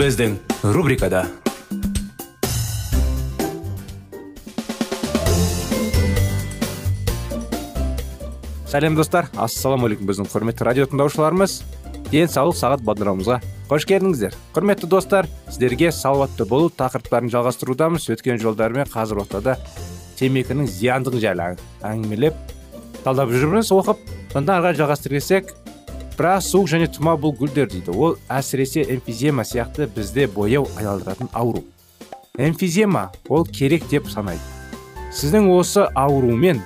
Біздің рубрикада сәлем достар. Ассалаумағалейкум біздің құрметті радио тыңдаушыларымыз. Денсаулық сағат бағдарламамызға қош келдіңіздер. Құрметті достар сіздерге салауатты болу тақырыптарын жалғастырудамыз. Өткен жолдармен қазір ортада темекінің зияндығы жайлы әңгімелеп талдап жүрміз оқып сонда ары қарай кетсек бірақ суық және тұма бұл гүлдер дейді. Ол әсіресе эмфизема сияқты бізде бояу айналдыратын ауру. Эмфизема ол керек деп санайды. Сіздің осы аурумен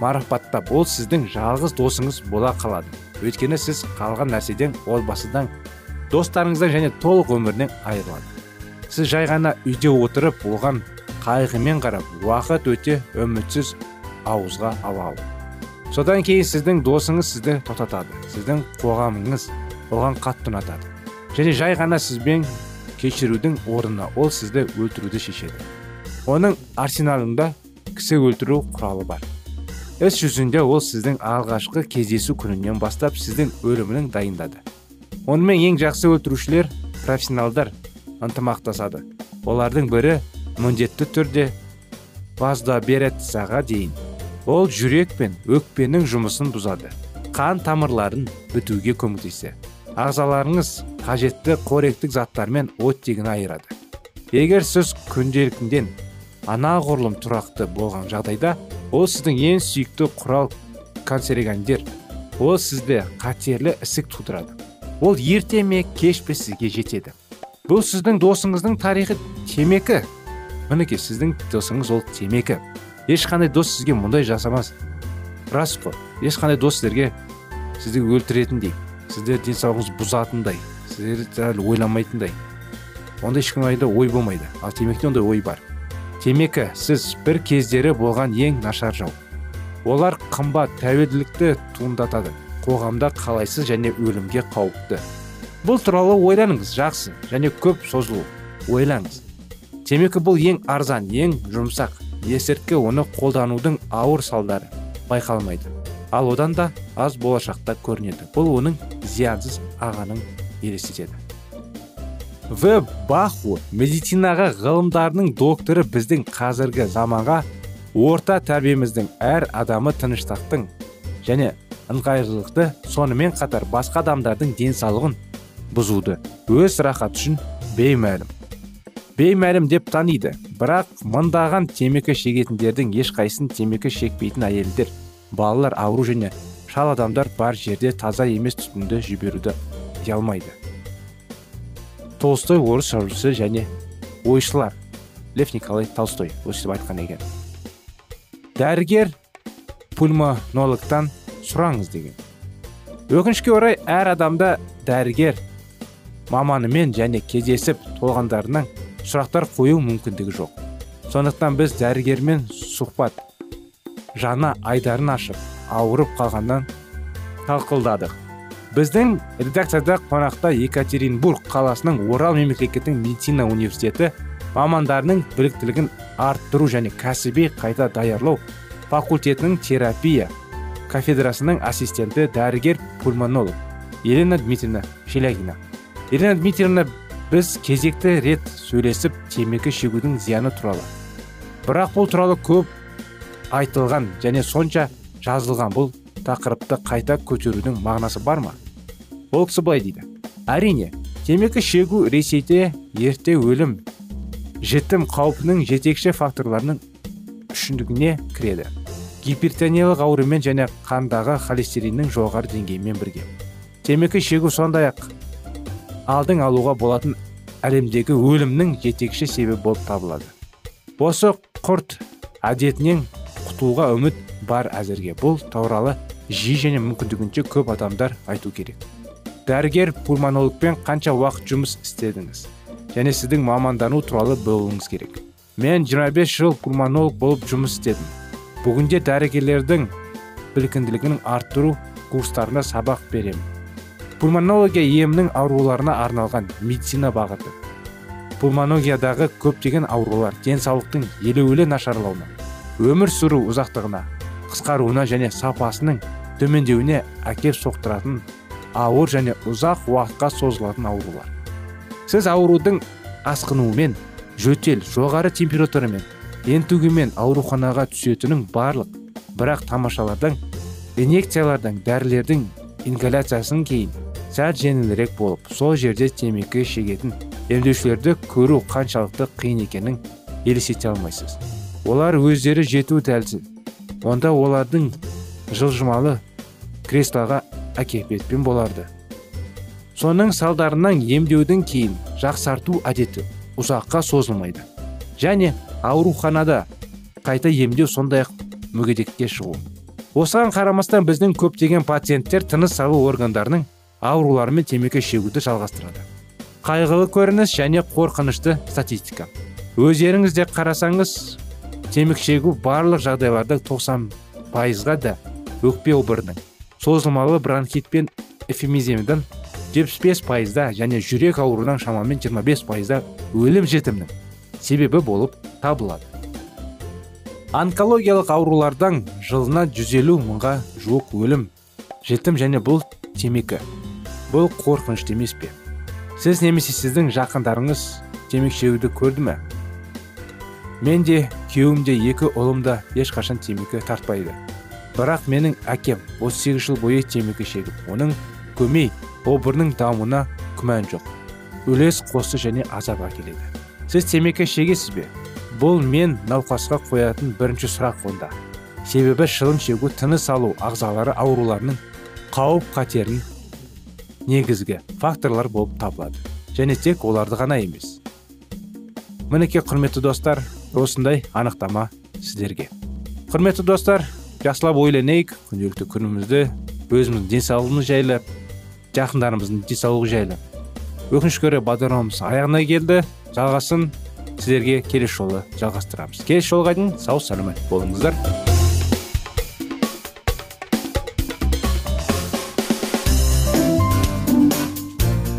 марапаттап ол сіздің жалғыз досыңыз бола қалады. Өйткені сіз қалған нәрседен отбасыдан достарыңыздан және толық өмірінен айырылады. Сіз жай ғана үйде отырып оған қайғымен қарап уақыт өте үмітсіз ауызға ала алу. Содан кейін сіздің досыңыз сізді тоқтатады. Сіздің қоғамыңыз оған қатты ұнатады. Және жай ғана сізбен кешірудің орнына ол сізді өлтіруді шешеді. Оның арсеналында кісі өлтіру құралы бар. Іс жүзінде ол сіздің алғашқы кездесу күнінен бастап сіздің өлімінің дайындады. Онымен ең жақсы өлтірушілер профессионалдар ынтымақтасады. Олардың бірі міндетті түрде береттісаға дейін. Ол жүрек пен өкпенің жұмысын бұзады. Қан тамырларын бітуге көмектеседі. Ағзаларыңыз қажетті қоректік заттармен оттегін айырады. Егер сіз күнделікінден анағұрлым тұрақты болған жағдайда ол сіздің ең сүйікті құрал канцерогендер ол сізде қатерлі ісік тудырады. Ол ерте ме кеш пе сізге жетеді. Бұл сіздің досыңыздың тарихы темекі. Мінекей сіздің досыңыз ол темекі. Ешқандай дос сізге мұндай жасамас. Рас қой. Ешқандай дос сіздерге сізді өлтіретіндей сізді денсаулығыңыз бұзатындай сіздерді ойламайтындай ондай ешқандай ой болмайды. Ал темекте ондай ой бар. Темекі сіз бір кездері болған ең нашар жау. Олар қымбат тәуелділікті туындатады. Қоғамда қалайсыз және өлімге қауіпті. Бұл туралы ойланыңыз жақсы. Және көп созылу. Ойлаңыз темекі бұл ең арзан ең жұмсақ. Есірткі оны қолданудың ауыр салдары байқалмайды. Ал одан да аз болашақта көрінеді. Бұл оның зиянсыз ағанын елестетеді. В. Баху медицинаға ғылымдарының докторы біздің қазіргі заманға орта тәрбиеміздің әр адамы тыныштықтың және ыңғайлылықты сонымен қатар басқа адамдардың денсаулығын бұзуды өз рахат үшін беймәлім. Беймәлім деп таниды. Бірақ мыңдаған темекі шегетіндердің ешқайсысын темекі шекпейтін әйелдер балалар ауру және шал адамдар бар жерде таза емес түтінді жіберуді алмайды толстой орыс жазушысы және ойшылар лев николай толстой өстіп айтқан екен. Дәрігер пульмонологтан сұраңыз деген. Өкінішке орай әр адамда дәрігер маманымен және кездесіп толғандарынан сұрақтар қою мүмкіндігі жоқ. Сондықтан біз дәрігермен сұхбат жана айдарын ашып ауырып қалғаннан талқылдадық біздің редакцияда қонақта екатеринбург қаласының орал мемлекеттік медицина университеті мамандарының біліктілігін арттыру және кәсіби қайта даярлау факультетінің терапия кафедрасының ассистенті дәрігер пульмонолог елена дмитриевна шелягина. Елена дмитриевна біз кезекті рет сөйлесіп темекі шегудің зияны туралы. Бірақ бұл туралы көп айтылған және сонша жазылған бұл тақырыпты қайта көтерудің мағынасы бар ма? Ол кісі былай дейді. Әрине темекі шегу ресейде ерте өлім жітім қаупінің жетекші факторларының үшіндігіне кіреді. Гипертониялық аурумен және қандағы холестериннің жоғары деңгейімен бірге. Темекі шегу сондай ақ алдың алуға болатын әлемдегі өлімнің жетекші себебі болып табылады. Осы құрт әдетінен құтылуға үміт бар әзірге. Бұл туралы жиі және мүмкіндігінше көп адамдар айту керек. Дәрігер пульмонологпен қанша уақыт жұмыс істедіңіз? Және сіздің мамандану туралы білуіңіз керек. Мен 25 жыл пульмонолог болып жұмыс істедім. Бүгінде дәрігерлердің біліктілігін арттыру курстарына сабақ беремін. Пульмонология емнің ауруларына арналған медицина бағыты. Пульмонологиядағы көптеген аурулар денсаулықтың елеулі нашарлауына өмір сүру ұзақтығына қысқаруына және сапасының төмендеуіне әкеп соқтыратын ауыр және ұзақ уақытқа созылатын аурулар. Сіз аурудың асқынуымен жөтел жоғары температурамен ентігумен ауруханаға түсетінің барлық бірақ тамашалардан инъекциялардан дәрілердің ингаляциясын кейін сәл жеңілірек болып сол жерде темекі шегетін емдеушілерді көру қаншалықты қиын екенін елестете алмайсыз. Олар өздері жету дәлсіз онда олардың жылжымалы креслоға әкепетпен боларды. Соның салдарынан емдеудің кейін жақсарту әдеті ұзаққа созылмайды. Және ауруханада қайта емдеу сондай ақ мүгедекке шығу. Осыған қарамастан біздің көптеген пациенттер тыныс алу органдарының ауруларымен темекі шегуді жалғастырады. Қайғылы көрініс және қорқынышты статистика. Өздеріңіз де қарасаңыз темекі шегу барлық жағдайларда 90 пайызға да өкпе обырының созылмалы бронхит пен эфемиземден 75 пайызда және жүрек ауруынан шамамен 25 пайызда өлім жетімнің себебі болып табылады. Онкологиялық аурулардан жылына 150 мыңға жуық өлім жетім және бұл темекі. Бұл қорқынышты емес пе? Сіз немесе сіздің жақындарыңыз темекі шегуді көрді ме? Мен де күйеуім де екі ұлым да ешқашан темекі тартпайды. Бірақ менің әкем 38 жыл бойы темекі шегіп оның көмей обырының дамуына күмән жоқ. Үлес қосты және азап әкеледі сіз темекі шегесіз бе? Бұл мен науқасқа қоятын бірінші сұрақ онда. Себебі шылым шегу тыныс алу ағзалары ауруларының қауіп қатерін негізгі факторлар болып табылады. Және тек оларды ғана емес. Мінекей құрметті достар осындай анықтама сіздерге. Құрметті достар жақсылап ойланайық күнделікті күнімізді өзіміздің денсаулығымыз жайлы жақындарымыздың денсаулығы жайлы өкінішке орай бағдарламамыз аяғына келді. Жалғасын сіздерге келесі жолы жалғастырамыз. Келесі жолға дейін сау саламат болыңыздар.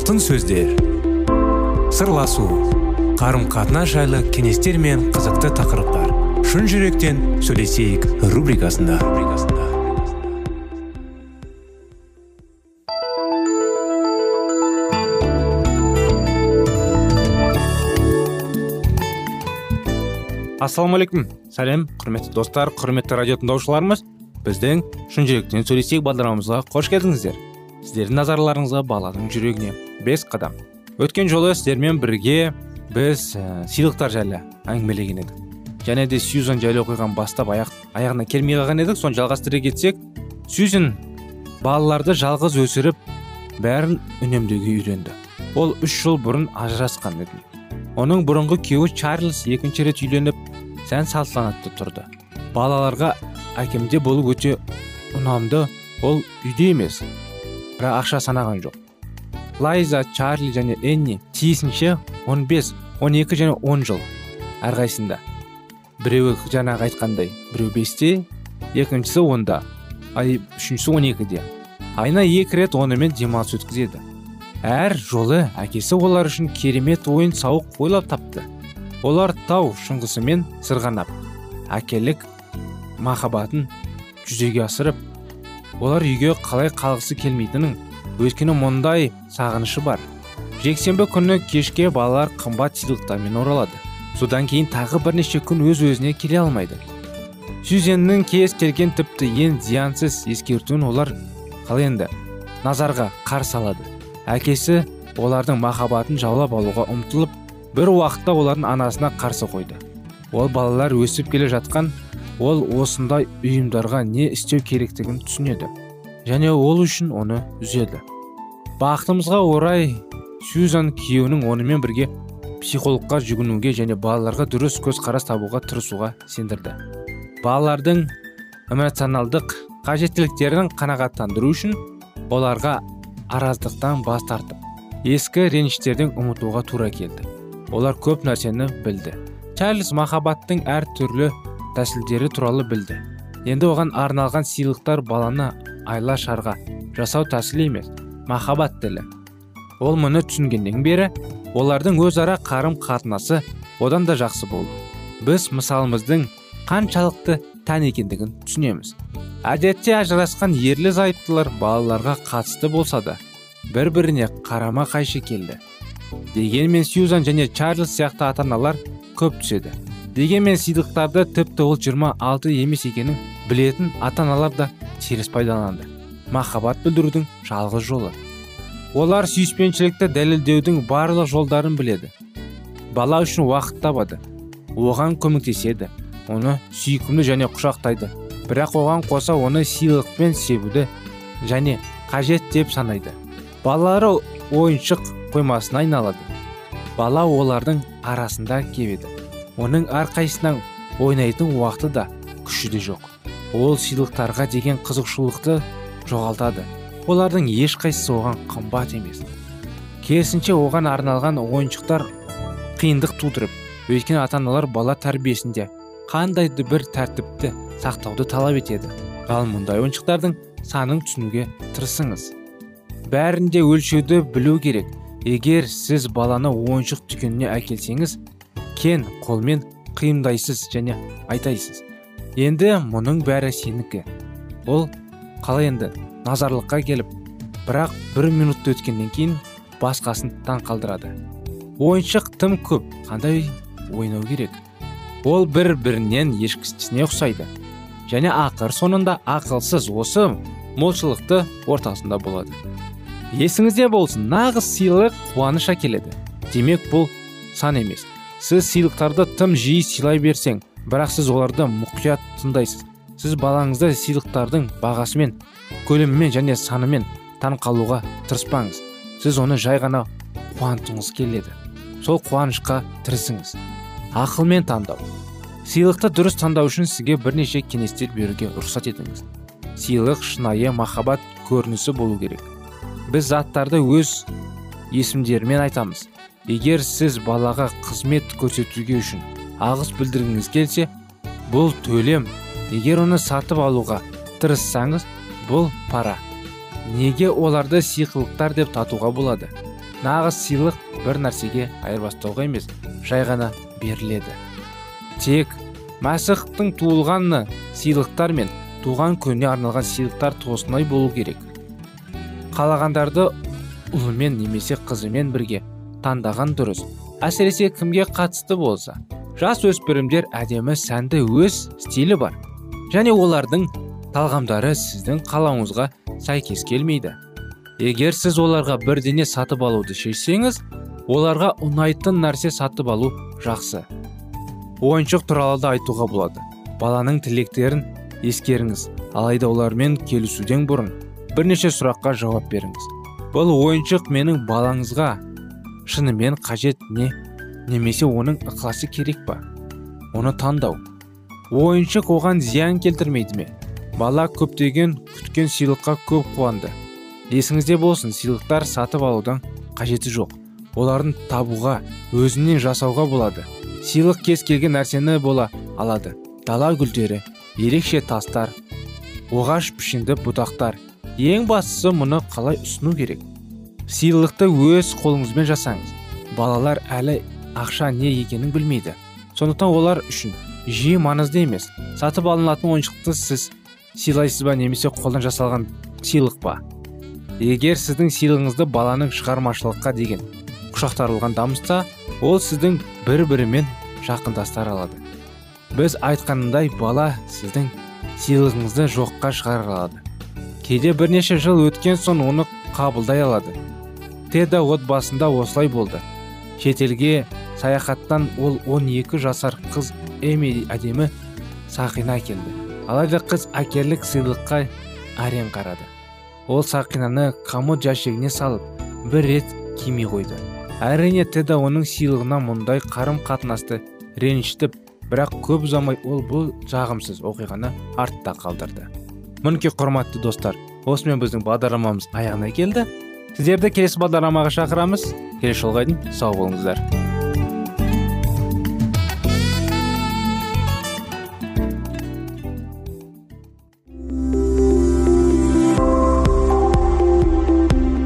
Алтын сөздер. Сырласу қарым қатынас жайлы кеңестер мен қызықты тақырыптар. Шын жүректен сөйлесейік рубрикасында. Ассалаумағалейкум сәлем құрметті достар құрметті радио тыңдаушыларымыз біздің шын жүректен сөйлесейік бағдарламамызға қош келдіңіздер. Сіздердің назарларыңызға баланың жүрегіне бес қадам. Өткен жолы сіздермен бірге біз ә, сыйлықтар жайлы әңгімелеген едік. Және де сьюзан жайлы оқиғаны бастап аяқ аяғына келмей қалған едік. Соны жалғастыра кетсек сьюзен балаларды жалғыз өсіріп бәрін үнемдеуге үйренді. Ол үш жыл бұрын ажырасқан еді. Оның бұрынғы күйеуі чарльз екінші рет үйленіп сән салтанатты тұрды. Балаларға әкемде болу өте ұнамды ол үйде емес. Бірақ ақша санаған жоқ. Лайза чарли және энни тиісінше 15, 12 және 10 жыл әрқайсында біреуі жаңағы айтқандай біреу бесте екіншісі онда ай үшіншісі он екіде. Айына екі рет онымен демалыс өткізеді. Әр жолы әкесі олар үшін керемет ойын сауық ойлап тапты. Олар тау шыңғысымен сырғанап әкелік махаббатын жүзеге асырып олар үйге қалай қалғысы келмейтінін өйткені мұндай сағынышы бар. Жексенбі күні кешке балалар қымбат сыйлықтармен оралады. Содан кейін тағы бірнеше күн өз өзіне келе алмайды. Сюзеннің кез келген тіпті ең зиянсыз ескертуін олар қалай енді? Назарға қарсы алады әкесі олардың махаббатын жаулап алуға ұмтылып бір уақытта олардың анасына қарсы қойды. Ол балалар өсіп келе жатқан ол осындай ұйымдарға не істеу керектігін түсінеді және ол үшін оны үзеді. Бақытымызға орай сюзан күйеуінің онымен бірге психологқа жүгінуге және балаларға дұрыс көзқарас табуға тырысуға сендірді. Балалардың эмоционалдық қажеттіліктерін қанағаттандыру үшін оларға араздықтан бас тартып ескі реніштерден ұмытуға тура келді. Олар көп нәрсені білді. Чарльз махаббаттың әр түрлі тәсілдері туралы білді. Енді оған арналған сыйлықтар баланы айла шарға. Жасау тәсілі емес махаббат тілі. Ол мұны түсінгеннен бері олардың өзара қарым қатынасы одан да жақсы болды. Біз мысалымыздың қаншалықты тән екендігін түсінеміз. Әдетте ажырасқан ерлі зайыптылар балаларға қатысты болса да бір біріне қарама қайшы келді. Дегенмен сьюзан және чарльз сияқты ата аналар көп түседі. Дегенмен сыйлықтарды тіпті ол 26 емес екенін білетін ата аналар да теріс пайдаланды. Махаббат білдірудің жалғыз жолы. Олар сүйіспеншілікті дәлелдеудің барлық жолдарын біледі. Бала үшін уақыт табады. Оған көмектеседі оны сүйкімді және құшақтайды. Бірақ оған қоса оны сыйлықпен себуді және қажет деп санайды. Балалары ойыншық қоймасына айналады. Бала олардың арасында кебеді оның әрқайсысынан ойнайтын уақыты да күші де жоқ. Ол сыйлықтарға деген қызықшылықты жоғалтады. Олардың ешқайсысы оған қымбат емес. Керісінше оған арналған ойыншықтар қиындық тудырып өйткені ата аналар бала тәрбиесінде қандай бір тәртіпті сақтауды талап етеді? Ал мұндай ойыншықтардың санын түсінуге тырысыңыз. Бәрінде өлшеуді білу керек. Егер сіз баланы ойыншық дүкеніне әкелсеңіз кен қолмен қиымдайсыз және айтайсыз. Енді мұның бәрі сенікі. Ол қалай енді? Назарлыққа келіп бірақ бір минут өткеннен кейін басқасын таң қалдырады. Ойыншық тым көп қандай ойнау керек? Ол бір бірінен ешкісіне ұқсайды. Және ақыр соңында ақылсыз осы молшылықты ортасында болады. Есіңізде болсын нағыз сыйлық қуаныш әкеледі. Демек бұл сан емес. Сіз сыйлықтарды тым жиі сыйлай берсең бірақ сіз оларды мұқият тыңдайсыз. Сіз балаңызды сыйлықтардың бағасымен көлемімен және санымен таң қалуға тырыспаңыз. Сіз оны жай ғана қуантыңыз келеді. Сол қуанышқа тырысыңыз. Ақылмен таңдау. Сыйлықты дұрыс таңдау үшін сізге бірнеше кеңестер беруге рұқсат етіңіз. Сыйлық шынайы махаббат көрінісі болу керек. Біз заттарды өз есімдерімен айтамыз. Егер сіз балаға қызмет көрсетуге үшін ағыс білдіргіңіз келсе бұл төлем. Егер оны сатып алуға тырыссаңыз бұл пара. Неге оларды сыйлықтар деп татуға болады? Нағыз сыйлық бір нәрсеге айырбастауға емес жай ғана беріледі. Тек мәсіхтің туылғаны сыйлықтар мен туған күніне арналған сыйлықтар тоғысындай болу керек. Қалағандарды ұлымен немесе қызымен бірге таңдаған дұрыс. Әсіресе кімге қатысты болса жас өспірімдер әдемі сәнді өз стилі бар. Және олардың талғамдары сіздің қалауыңызға сәйкес келмейді. Егер сіз оларға бірдене сатып алуды шешсеңіз оларға ұнайтын нәрсе сатып алу жақсы. Ойыншық туралы да айтуға болады. Баланың тілектерін ескеріңіз. Алайда олармен келісуден бұрын бірнеше сұраққа жауап беріңіз. Бұл ойыншық менің балаңызға шынымен қажет не? Немесе оның ықыласы керек па? Оны таңдау. Ойыншық оған зиян келтірмейді ме? Бала көптеген күткен сыйлыққа көп қуанды. Есіңізде болсын сыйлықтар сатып алудан қажеті жоқ. Олардың табуға өзінен жасауға болады. Сыйлық кез келген нәрсені бола алады. Дала гүлдері ерекше тастар оғаш пішінді бұтақтар. Ең бастысы мұны қалай ұсыну керек? Сыйлықты өз қолыңызбен жасаңыз. Балалар әлі ақша не екенін білмейді. Сондықтан олар үшін жиі маңызды емес. Сатып алынатын ойыншықты сіз сыйлайсыз ба немесе қолдан жасалған сыйлық па? Егер сіздің сыйлығыңызды баланың шығармашылыққа деген құшақтарылған дамыста ол сіздің бір бірімен жақындастар алады. Біз айтқанындай бала сіздің сыйлығыңызды жоққа шығара алады. Кейде бірнеше жыл өткен соң оны қабылдай алады. Теда отбасында осылай болды. Шетелге саяхаттан ол 12 жасар қыз эми әдемі сақина әкелді алайда қыз әкерлік сыйлыққа әрең қарады. Ол сақинаны комод жәшігіне салып бір рет кимей қойды. Әрине теда оның сыйлығына мұндай қарым қатынасты ренжітіп бірақ көп ұзамай ол бұл жағымсыз оқиғаны артта қалдырды. Мінекей құрметті достар осымен біздің бағдарламамыз аяғына келді. Сіздерді келесі бағдарламаға шақырамыз. Келесі жолға дейін сау болыңыздар.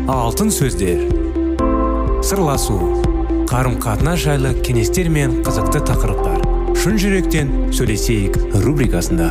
Алтын сөздер. Сырласу. Қарым қатынас жайлы кеңестер мен қызықты тақырыптар. Шын жүректен сөйлесейік рубрикасында.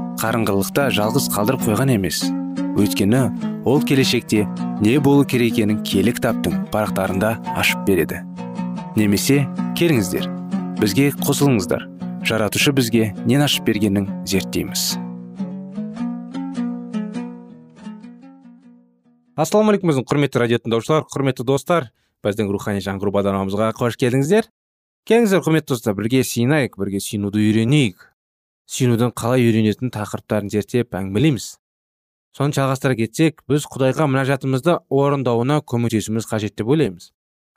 қарыңғылықта жалғыз қалдырып қойған емес. Өйткені ол келешекте не болу керек екенін киелі кітаптың парақтарында ашып береді. Немесе келіңіздер бізге қосылыңыздар. Жаратушы бізге нен ашып бергенін зерттейміз. Ассалаумағалейкум біздің құрметті радио тыңдаушылар құрметті достар біздің рухани жаңғыру бағдарламамызға қош келдіңіздер. Келіңіздер құрметті достар бірге сыйынайық бірге сүйінуді үйренейік. Сүйінудің қалай үйренетін тақырыптарын зерттеп әңгімелейміз. Соны жалғастыра кетсек біз құдайға мінәжатымызды орындауына көмектесуіміз қажет деп ойлаймыз.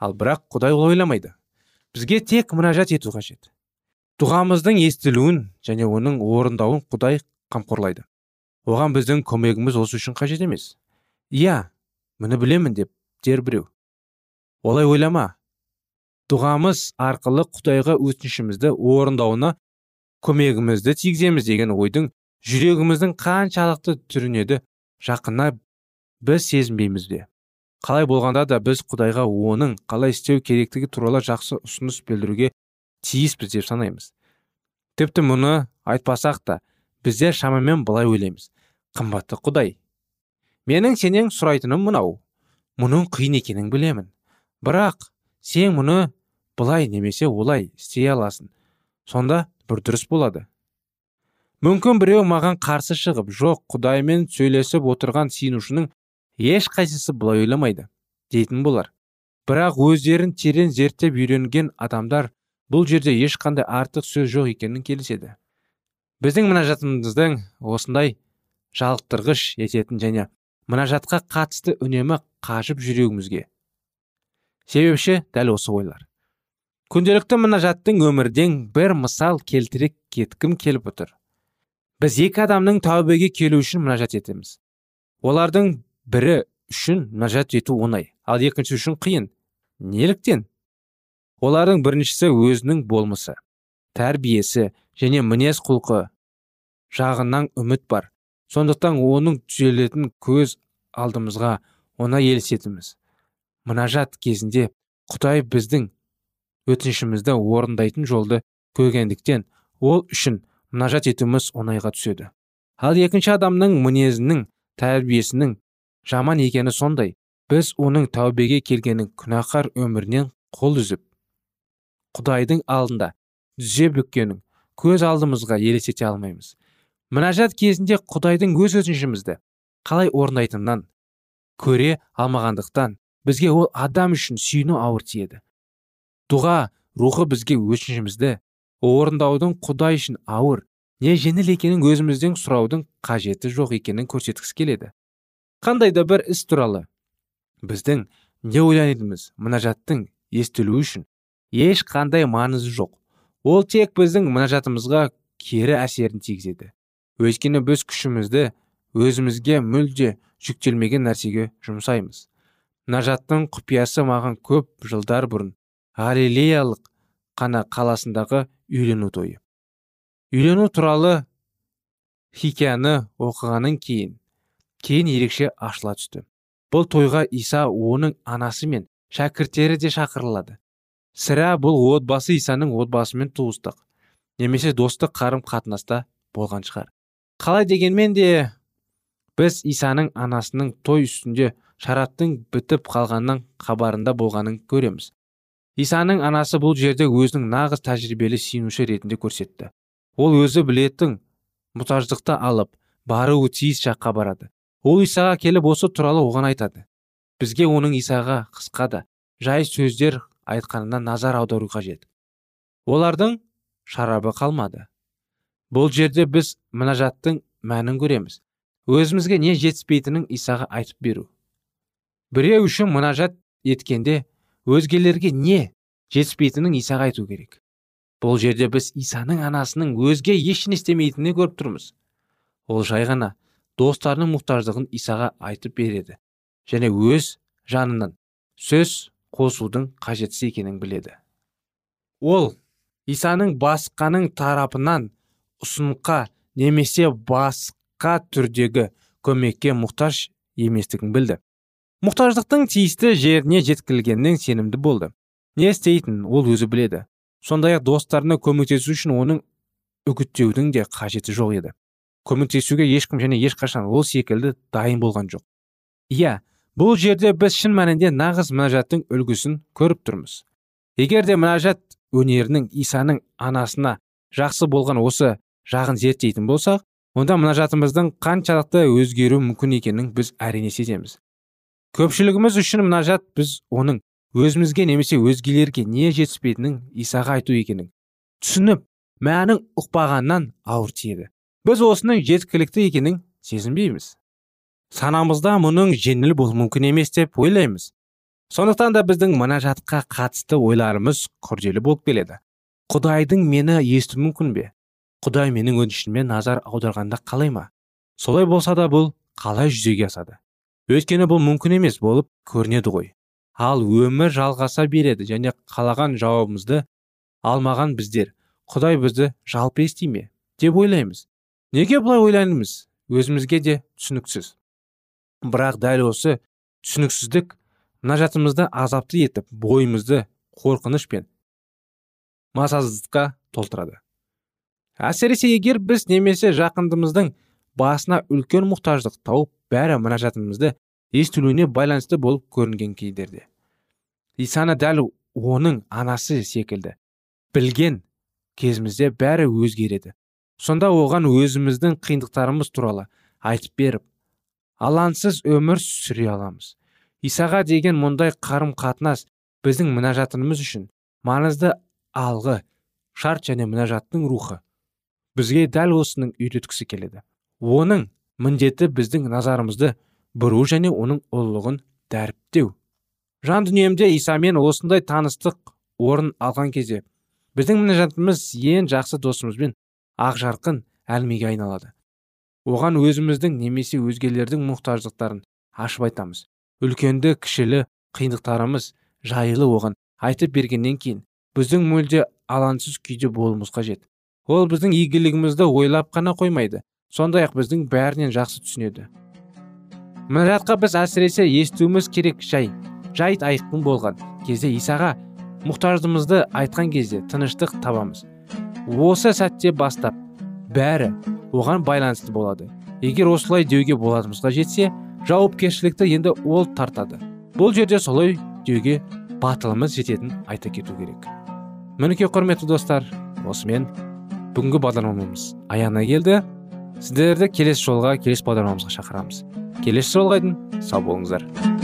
Ал бірақ құдай олай ойламайды. Бізге тек мінәжат ету қажет. Дұғамыздың естілуін және оның орындауын құдай қамқорлайды. Оған біздің көмегіміз осы үшін қажет емес. Иә мұны білемін деп дер біреу. Олай ойлама. Дұғамыз арқылы құдайға өтінішімізді орындауына көмегімізді тигіземіз деген ойдың жүрегіміздің қаншалықты түрінеді жақына біз сезінбейміз бе? Қалай болғанда да біз құдайға оның қалай істеу керектігі туралы жақсы ұсыныс білдіруге тиіспіз деп санаймыз. Тіпті мұны айтпасақ та біздер шамамен былай ойлаймыз. Қымбатты құдай. Менің сенен сұрайтыным мынау. Мұның қиын екенін білемін. Бірақ сен мұны былай немесе олай істей аласың. Сонда дұрыс болады. Мүмкін біреу маған қарсы шығып жоқ құдаймен сөйлесіп отырған сиынушының ешқайсысы бұлай ойламайды дейтін болар. Бірақ өздерін терең зерттеп үйренген адамдар бұл жерде ешқандай артық сөз жоқ екенін келіседі. Біздің мінәжатымыздың осындай жалықтырғыш ететін және мінәжатқа қатысты үнемі қажып жүрегімізге. Себепші дәл осы ойлар. Күнделікті мінәжаттың өмірден бір мысал келтіре кеткім келіп отыр. Біз екі адамның тәубеге келу үшін мінәжат етеміз. Олардың бірі үшін мінәжат ету оңай ал екінші үшін қиын. Неліктен? Олардың біріншісі өзінің болмысы тәрбиесі және мінез құлқы жағынан үміт бар. Сондықтан оның түзелетін көз алдымызға ona елестетіміз мінәжат кезінде құдай біздің өтінішімізді орындайтын жолды көргендіктен ол үшін мінәжат етуіміз оңайға түседі. Ал екінші адамның мінезінің тәрбиесінің жаман екені сондай. Біз оның тәубеге келгенін күнәһар өмірінен қол үзіп құдайдың алдында дүзе бүккенін көз алдымызға елестете алмаймыз. Мінәжат кезінде құдайдың өз өтінішімізді қалай орындайтынынан көре алмағандықтан бізге ол адам үшін сүйіну ауыр тиеді. Дұға рухы бізге өтінішімізді орындаудың құдай үшін ауыр не жеңіл екенін өзімізден сұраудың қажеті жоқ екенін көрсеткісі келеді. Қандай да бір іс туралы біздің не ойлайтынымыз мінәжаттың естілуі үшін ешқандай маңызы жоқ. Ол тек біздің мінәжатымызға кері әсерін тигізеді. Өйткені біз күшімізді өзімізге мүлде жүктелмеген нәрсеге жұмсаймыз. Мінәжаттың құпиясы маған көп жылдар бұрын галилеялық қана қаласындағы үйлену тойы. Үйлену туралы хикаяны оқығаннан кейін кейін ерекше ашыла түсті. Бұл тойға иса оның анасы мен шәкірттері де шақырылады. Сірә бұл отбасы исаның отбасымен туыстық немесе достық қарым қатынаста болған шығар. Қалай дегенмен де біз исаның анасының той үстінде шараптың бітіп қалғаннан хабарында болғанын көреміз. Исаның анасы бұл жерде өзінің нағыз тәжірибелі сүйінуші ретінде көрсетті. Ол өзі білетін мұқтаждықты алып баруы тиіс жаққа барады. Ол исаға келіп осы туралы оған айтады. Бізге оның исаға қысқа да жай сөздер айтқанына назар аудару қажет. Олардың шарабы қалмады. Бұл жерде біз мінәжаттың мәнін көреміз. Өзімізге не жетіспейтінін исаға айтып беру. Біреу үшін мінәжат еткенде өзгелерге не жетіспейтінін исаға айту керек. Бұл жерде біз исаның анасының өзге ештеңе істемейтінін көріп тұрмыз. Ол жай ғана достарының мұқтаждығын исаға айтып береді және өз жанынан сөз қосудың қажетсіз екенін біледі. Ол исаның басқаның тарапынан ұсыныққа немесе басқа түрдегі көмекке мұқтаж еместігін білді. Мұқтаждықтың тиісті жеріне жеткізілгенінен сенімді болды. Не істейтінін ол өзі біледі. Сондай ақ достарына көмектесу үшін оның үгіттеудің де қажеті жоқ еді. Көмектесуге ешкім және ешқашан ол секілді дайын болған жоқ. Иә бұл жерде біз шын мәнінде нағыз мінәжаттың үлгісін көріп тұрмыз. Егер де мінәжат өнерінің исаның анасына жақсы болған осы жағын зерттейтін болсақ онда мінәжатымыздың қаншалықты өзгеру мүмкін екенін біз әрине сеземіз. Көпшілігіміз үшін мінәжат біз оның өзімізге немесе өзгелерге не жетіспейтінін исаға айту екенін түсініп мәнін ұқпағаннан ауыр тиеді. Біз осының жеткілікті екенін сезінбейміз. Санамызда мұның жеңіл болуы мүмкін емес деп ойлаймыз. Сондықтан да біздің мұнажатқа қатысты ойларымыз күрделі болып келеді. Құдайдың мені есту мүмкін бе? Құдай менің өтінішіме назар аударғанда қалай ма? Солай болса да бұл қалай жүзеге асады? Өйткені бұл мүмкін емес болып көрінеді ғой. Ал өмір жалғаса береді және қалаған жауабымызды алмаған біздер. Құдай бізді жалпы ести ме? деп ойлаймыз. Неге бұлай ойлаймыз өзімізге де түсініксіз. Бірақ дәл осы түсініксіздік мұнажатымызды азапты етіп бойымызды қорқыныш пен мазасыздыққа толтырады. Әсіресе егер біз немесе жақындымыздың басына үлкен мұқтаждық тауып бәрі мұнажатымызды естілуіне байланысты болып көрінген кейдерде. Исаны дәл оның анасы секілді. Білген кезімізде бәрі өзгереді. Сонда оған өзіміздің қиындықтарымыз туралы айтып беріп алаңсыз өмір сүре аламыз. Исаға деген мұндай қарым қатынас біздің мұнажатымыз үшін маңызды алғы шарт және мұнажаттың рухы. Бізге дәл осының үйреткісі келеді. Оның міндеті біздің назарымызды бұру және оның ұлылығын дәріптеу. Жан дүниемде исамен осындай таныстық орын алған кезде біздің мінәжатымыз ең жақсы досымызбен ақ жарқын әлмеге айналады. Оған өзіміздің немесе өзгелердің мұқтаждықтарын ашып айтамыз. Үлкенді кішілі қиындықтарымыз жайлы оған айтып бергеннен кейін біздің мүлде алаңсыз күйде болуымыз қажет. Ол біздің игілігімізді ойлап қана қоймайды. Сондай ақ біздің бәрінен жақсы түсінеді. Мұнажатқа біз әсіресе естуіміз керек жай жайт айқын болған кезде исаға мұқтаждығымызды айтқан кезде тыныштық табамыз. Осы сәтте бастап бәрі оған байланысты болады. Егер осылай деуге болатымызға жетсе жауапкершілікті енді ол тартады. Бұл жерде солай деуге батылымыз жететін айта кету керек. Мінекей құрметті достар осымен бүгінгі бағдарламамыз аяғына келді. Сіздерді келесі жолға келесі бағдарламамызға шақырамыз. Келесі жолға дейін сау болыңыздар.